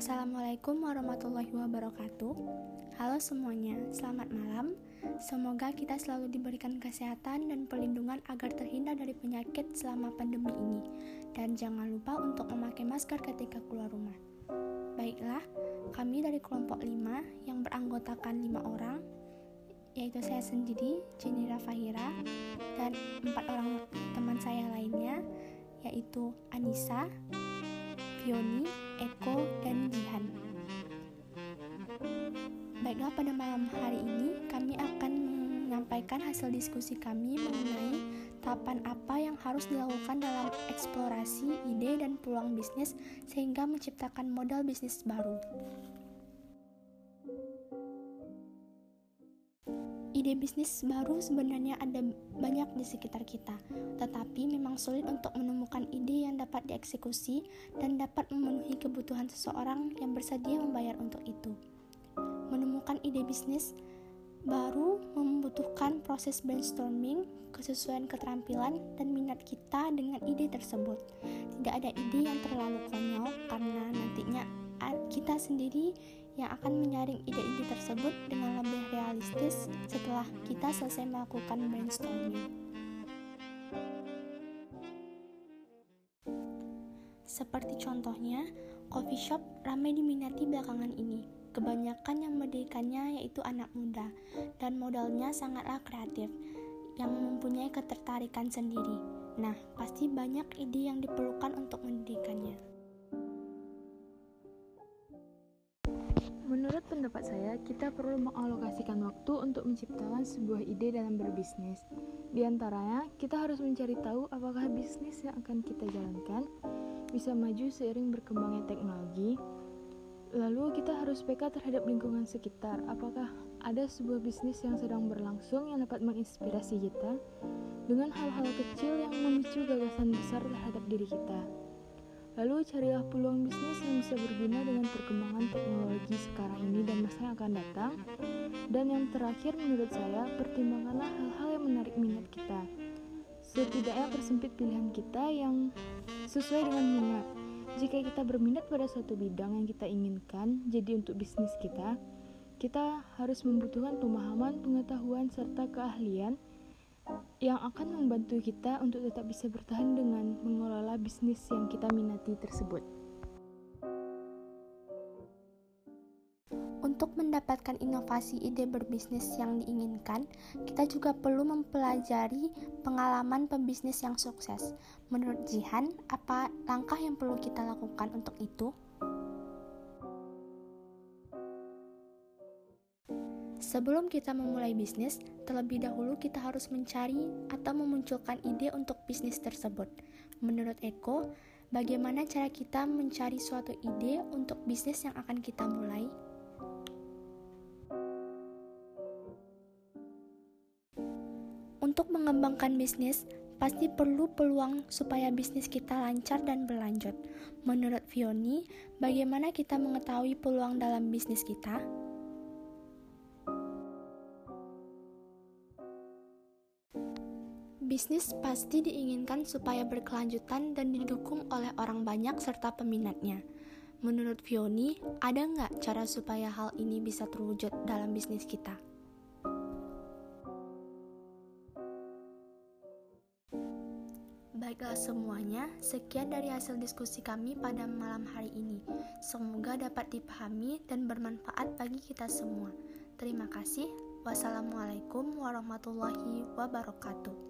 Assalamualaikum warahmatullahi wabarakatuh. Halo semuanya, selamat malam. Semoga kita selalu diberikan kesehatan dan perlindungan agar terhindar dari penyakit selama pandemi ini. Dan jangan lupa untuk memakai masker ketika keluar rumah. Baiklah, kami dari kelompok 5 yang beranggotakan 5 orang, yaitu saya sendiri, Jenny Rafahira, dan empat orang teman saya lainnya, yaitu Anissa, Fioni, Eko, dan Jihan. Baiklah pada malam hari ini kami akan menyampaikan hasil diskusi kami mengenai tahapan apa yang harus dilakukan dalam eksplorasi ide dan peluang bisnis sehingga menciptakan modal bisnis baru. Ide bisnis baru sebenarnya ada banyak di sekitar kita, tetapi memang sulit untuk menemukan ide yang dapat dieksekusi dan dapat memenuhi kebutuhan seseorang yang bersedia membayar untuk itu. Menemukan ide bisnis baru membutuhkan proses brainstorming, kesesuaian keterampilan, dan minat kita dengan ide tersebut. Tidak ada ide yang terlalu konyol karena nantinya kita sendiri yang akan menyaring ide-ide tersebut dengan lebih realistis setelah kita selesai melakukan brainstorming. Seperti contohnya, coffee shop ramai diminati belakangan ini. Kebanyakan yang mendirikannya yaitu anak muda, dan modalnya sangatlah kreatif, yang mempunyai ketertarikan sendiri. Nah, pasti banyak ide yang diperlukan untuk mendirikannya. Menurut pendapat saya, kita perlu mengalokasikan waktu untuk menciptakan sebuah ide dalam berbisnis. Di antaranya, kita harus mencari tahu apakah bisnis yang akan kita jalankan bisa maju seiring berkembangnya teknologi. Lalu kita harus peka terhadap lingkungan sekitar. Apakah ada sebuah bisnis yang sedang berlangsung yang dapat menginspirasi kita dengan hal-hal kecil yang memicu gagasan besar terhadap diri kita. Lalu carilah peluang bisnis yang bisa berguna dengan perkembangan teknologi sekarang ini dan masa yang akan datang. Dan yang terakhir menurut saya, pertimbangkanlah hal-hal yang menarik minat kita. Setidaknya persempit pilihan kita yang sesuai dengan minat. Jika kita berminat pada suatu bidang yang kita inginkan, jadi untuk bisnis kita, kita harus membutuhkan pemahaman, pengetahuan, serta keahlian yang akan membantu kita untuk tetap bisa bertahan dengan mengelola bisnis yang kita minati tersebut. Untuk mendapatkan inovasi ide berbisnis yang diinginkan, kita juga perlu mempelajari pengalaman pebisnis yang sukses. Menurut Jihan, apa langkah yang perlu kita lakukan untuk itu? Sebelum kita memulai bisnis, terlebih dahulu kita harus mencari atau memunculkan ide untuk bisnis tersebut. Menurut Eko, bagaimana cara kita mencari suatu ide untuk bisnis yang akan kita mulai? Untuk mengembangkan bisnis, pasti perlu peluang supaya bisnis kita lancar dan berlanjut. Menurut Fioni, bagaimana kita mengetahui peluang dalam bisnis kita? Bisnis pasti diinginkan supaya berkelanjutan dan didukung oleh orang banyak serta peminatnya. Menurut Fioni, ada nggak cara supaya hal ini bisa terwujud dalam bisnis kita? Baiklah semuanya, sekian dari hasil diskusi kami pada malam hari ini. Semoga dapat dipahami dan bermanfaat bagi kita semua. Terima kasih. Wassalamualaikum warahmatullahi wabarakatuh.